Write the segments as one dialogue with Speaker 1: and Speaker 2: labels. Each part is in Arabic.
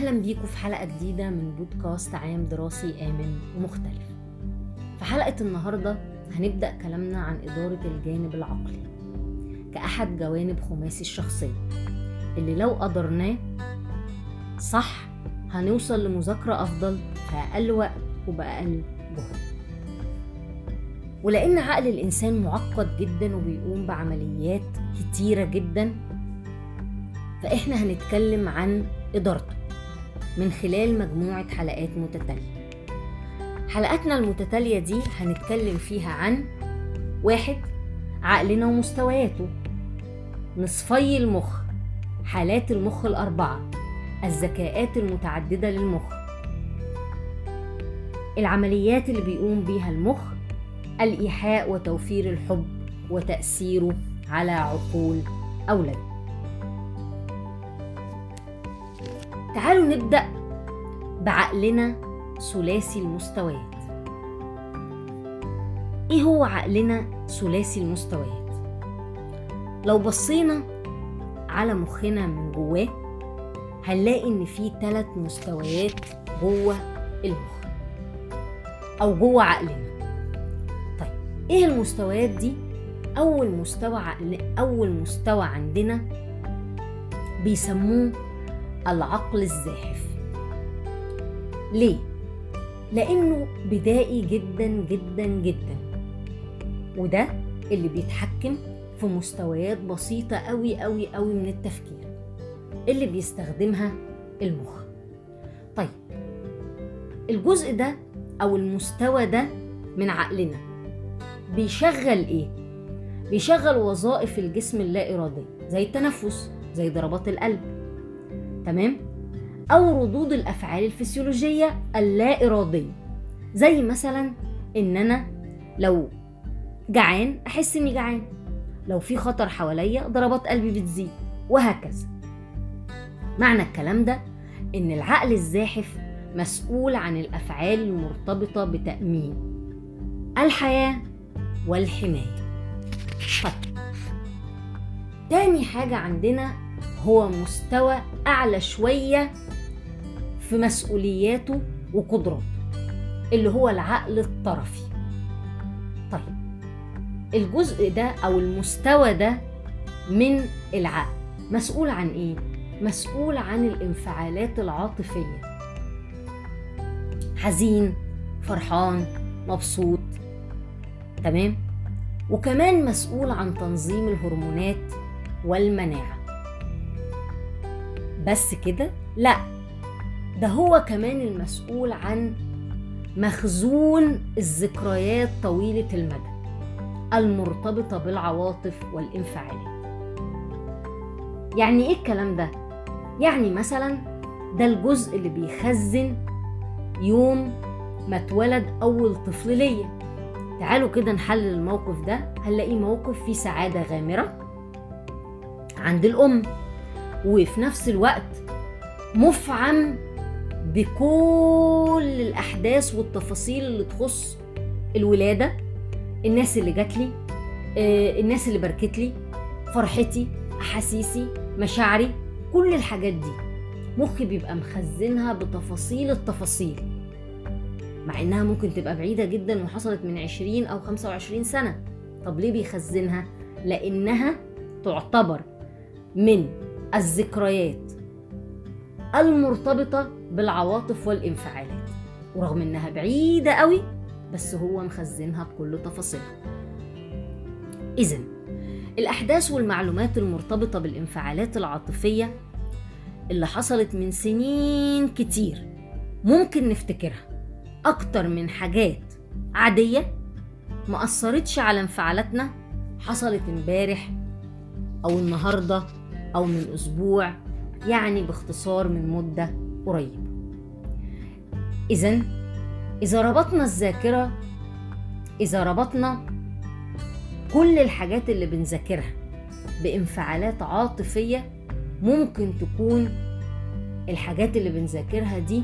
Speaker 1: أهلا بيكم في حلقة جديدة من بودكاست عام دراسي آمن ومختلف. في حلقة النهاردة هنبدأ كلامنا عن إدارة الجانب العقلي كأحد جوانب خماسي الشخصية اللي لو قدرناه صح هنوصل لمذاكرة أفضل في أقل وقت وبأقل جهد. ولأن عقل الإنسان معقد جدا وبيقوم بعمليات كتيرة جدا فإحنا هنتكلم عن إدارته. من خلال مجموعة حلقات متتالية. حلقاتنا المتتالية دي هنتكلم فيها عن واحد عقلنا ومستوياته. نصفي المخ حالات المخ الأربعة الذكاءات المتعددة للمخ. العمليات اللي بيقوم بيها المخ الإيحاء وتوفير الحب وتأثيره على عقول أولادنا تعالوا نبدأ بعقلنا ثلاثي المستويات. إيه هو عقلنا ثلاثي المستويات؟ لو بصينا على مخنا من جواه هنلاقي إن في ثلاث مستويات جوه المخ أو جوه عقلنا. طيب إيه المستويات دي؟ أول مستوى عقل أول مستوى عندنا بيسموه العقل الزاحف. ليه؟ لأنه بدائي جدا جدا جدا. وده اللي بيتحكم في مستويات بسيطة قوي قوي قوي من التفكير اللي بيستخدمها المخ. طيب الجزء ده أو المستوى ده من عقلنا بيشغل إيه؟ بيشغل وظائف الجسم اللا اراديه زي التنفس زي ضربات القلب تمام؟ أو ردود الأفعال الفسيولوجية اللا اراديه زي مثلا إن أنا لو جعان أحس إني جعان لو في خطر حواليا ضربات قلبي بتزيد وهكذا. معنى الكلام ده إن العقل الزاحف مسؤول عن الأفعال المرتبطة بتأمين الحياة والحماية. طيب تاني حاجة عندنا هو مستوى أعلى شوية في مسؤولياته وقدراته اللي هو العقل الطرفي. طيب الجزء ده أو المستوى ده من العقل مسؤول عن إيه؟ مسؤول عن الانفعالات العاطفية. حزين فرحان مبسوط تمام؟ وكمان مسؤول عن تنظيم الهرمونات والمناعة. بس كده؟ لا. ده هو كمان المسؤول عن مخزون الذكريات طويلة المدى المرتبطة بالعواطف والانفعالات. يعني إيه الكلام ده؟ يعني مثلا ده الجزء اللي بيخزن يوم ما اتولد أول طفل ليا. تعالوا كده نحلل الموقف ده هنلاقيه موقف فيه سعادة غامرة عند الأم. وفي نفس الوقت مفعم بكل الأحداث والتفاصيل اللي تخص الولادة الناس اللي جات لي الناس اللي باركت لي فرحتي أحاسيسي مشاعري كل الحاجات دي. مخي بيبقى مخزنها بتفاصيل التفاصيل مع إنها ممكن تبقى بعيدة جدا وحصلت من 20 أو 25 سنة. طب ليه بيخزنها؟ لأنها تعتبر من الذكريات المرتبطة بالعواطف والانفعالات ورغم إنها بعيدة قوي بس هو مخزنها بكل تفاصيلها. اذا الأحداث والمعلومات المرتبطة بالانفعالات العاطفية اللي حصلت من سنين كتير ممكن نفتكرها أكتر من حاجات عادية ما أثرتش على انفعالاتنا حصلت امبارح أو النهارده أو من أسبوع يعني باختصار من مدة قريبة. اذا إذا ربطنا الذاكرة إذا ربطنا كل الحاجات اللي بنذاكرها بانفعالات عاطفية ممكن تكون الحاجات اللي بنذاكرها دي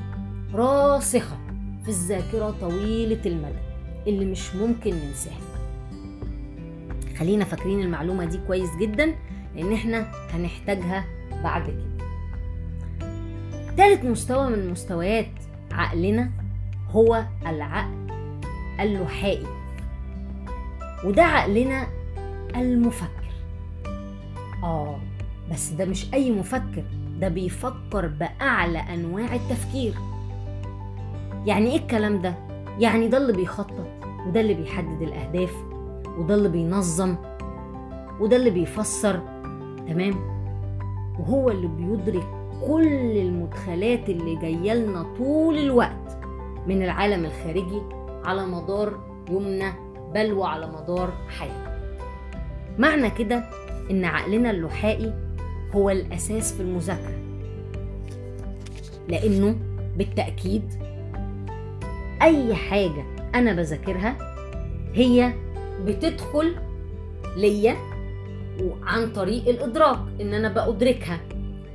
Speaker 1: راسخة في الذاكرة طويلة المدى اللي مش ممكن ننساها. خلينا فاكرين المعلومة دي كويس جدا. لأن إحنا هنحتاجها بعد كده. تالت مستوى من مستويات عقلنا هو العقل اللحائي وده عقلنا المفكر. آه بس ده مش أي مفكر ده بيفكر بأعلى أنواع التفكير. يعني إيه الكلام ده؟ يعني ده اللي بيخطط وده اللي بيحدد الأهداف وده اللي بينظم وده اللي بيفسر تمام؟ وهو اللي بيدرك كل المدخلات اللي جاية لنا طول الوقت من العالم الخارجي على مدار يومنا بل وعلى مدار حياتنا. معنى كده إن عقلنا اللحائي هو الأساس في المذاكرة. لأنه بالتأكيد أي حاجة أنا بذاكرها هي بتدخل ليا عن طريق الإدراك إن أنا بأدركها.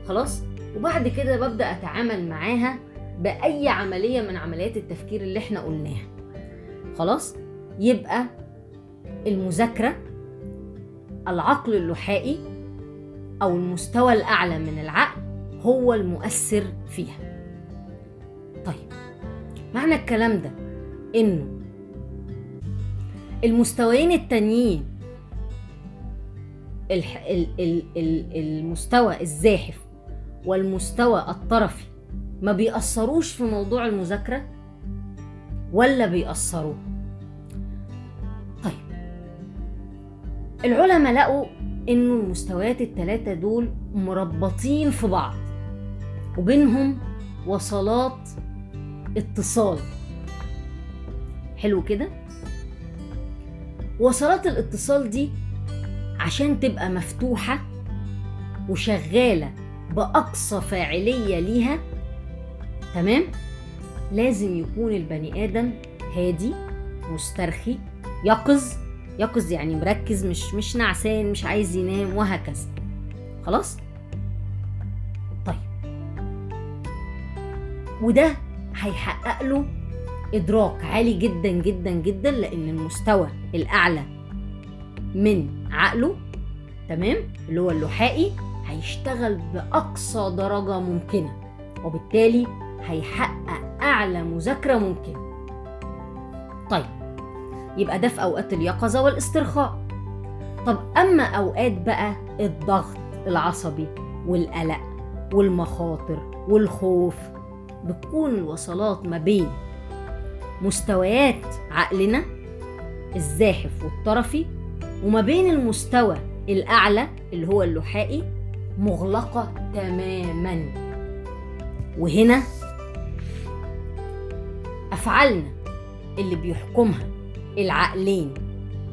Speaker 1: خلاص؟ وبعد كده ببدأ أتعامل معاها بأي عملية من عمليات التفكير اللي إحنا قلناها. خلاص؟ يبقى المذاكرة العقل اللحائي أو المستوى الأعلى من العقل هو المؤثر فيها. طيب معنى الكلام ده إنه المستويين التانيين المستوى الزاحف والمستوى الطرفي ما بيأثروش في موضوع المذاكرة ولا بيأثروا طيب العلماء لقوا إنه المستويات الثلاثة دول مربطين في بعض وبينهم وصلات اتصال. حلو كده؟ وصلات الاتصال دي عشان تبقى مفتوحة وشغالة بأقصى فاعلية ليها تمام؟ لازم يكون البني آدم هادي مسترخي يقظ. يقظ يعني مركز مش مش نعسان مش عايز ينام وهكذا. خلاص؟ طيب. وده هيحقق له إدراك عالي جدا جدا جدا لأن المستوى الأعلى من عقله تمام؟ اللي هو اللحائي هيشتغل بأقصى درجة ممكنة وبالتالي هيحقق أعلى مذاكرة ممكنة. طيب يبقى ده في أوقات اليقظة والاسترخاء. طب أما أوقات بقى الضغط العصبي والقلق والمخاطر والخوف بتكون الوصلات ما بين مستويات عقلنا الزاحف والطرفي وما بين المستوى الأعلى اللي هو اللحائي مغلقة تماما. وهنا أفعالنا اللي بيحكمها العقلين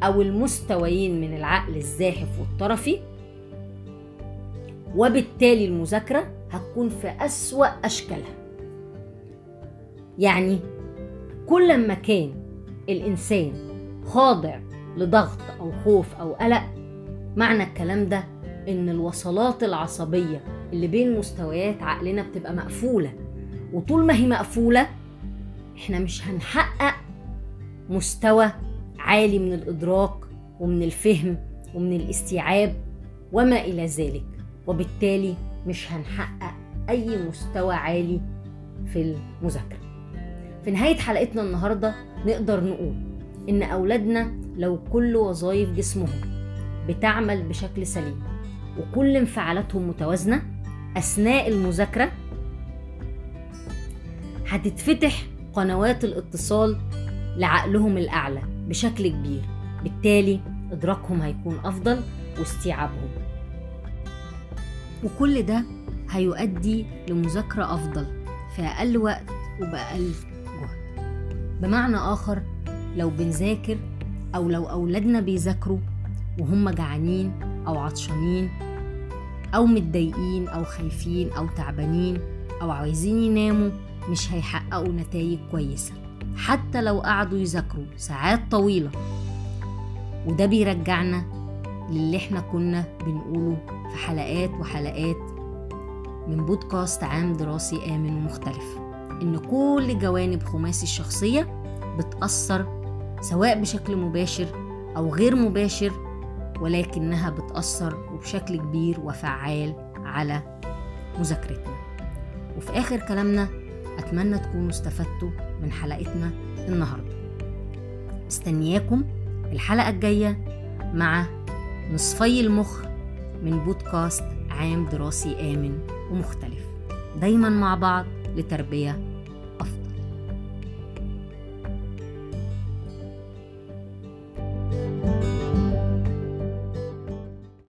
Speaker 1: أو المستويين من العقل الزاحف والطرفي وبالتالي المذاكرة هتكون في أسوأ أشكالها. يعني كل ما كان الإنسان خاضع لضغط أو خوف أو قلق معنى الكلام ده إن الوصلات العصبية اللي بين مستويات عقلنا بتبقى مقفولة. وطول ما هي مقفولة إحنا مش هنحقق مستوى عالي من الإدراك ومن الفهم ومن الاستيعاب وما إلى ذلك. وبالتالي مش هنحقق أي مستوى عالي في المذاكرة. في نهاية حلقتنا النهاردة نقدر نقول إن أولادنا لو كل وظائف جسمهم بتعمل بشكل سليم وكل انفعالاتهم متوازنة أثناء المذاكرة هتتفتح قنوات الاتصال لعقلهم الأعلى بشكل كبير. بالتالي إدراكهم هيكون أفضل واستيعابهم. وكل ده هيؤدي لمذاكرة أفضل في أقل وقت وبأقل جهد. بمعنى آخر لو بنذاكر أو لو أولادنا بيذاكروا وهم جعانين أو عطشانين أو متضايقين أو خايفين أو تعبانين أو عايزين يناموا مش هيحققوا نتائج كويسة. حتى لو قعدوا يذاكروا ساعات طويلة. وده بيرجعنا للي إحنا كنا بنقوله في حلقات وحلقات من بودكاست عام دراسي آمن ومختلف. إن كل جوانب خماسي الشخصية بتأثر سواء بشكل مباشر أو غير مباشر ولكنها بتأثر وبشكل كبير وفعال على مذاكرتنا. وفي آخر كلامنا أتمنى تكونوا استفدتوا من حلقتنا النهاردة. مستنياكم الحلقة الجاية مع نصفي المخ من بودكاست عام دراسي آمن ومختلف. دايما مع بعض لتربية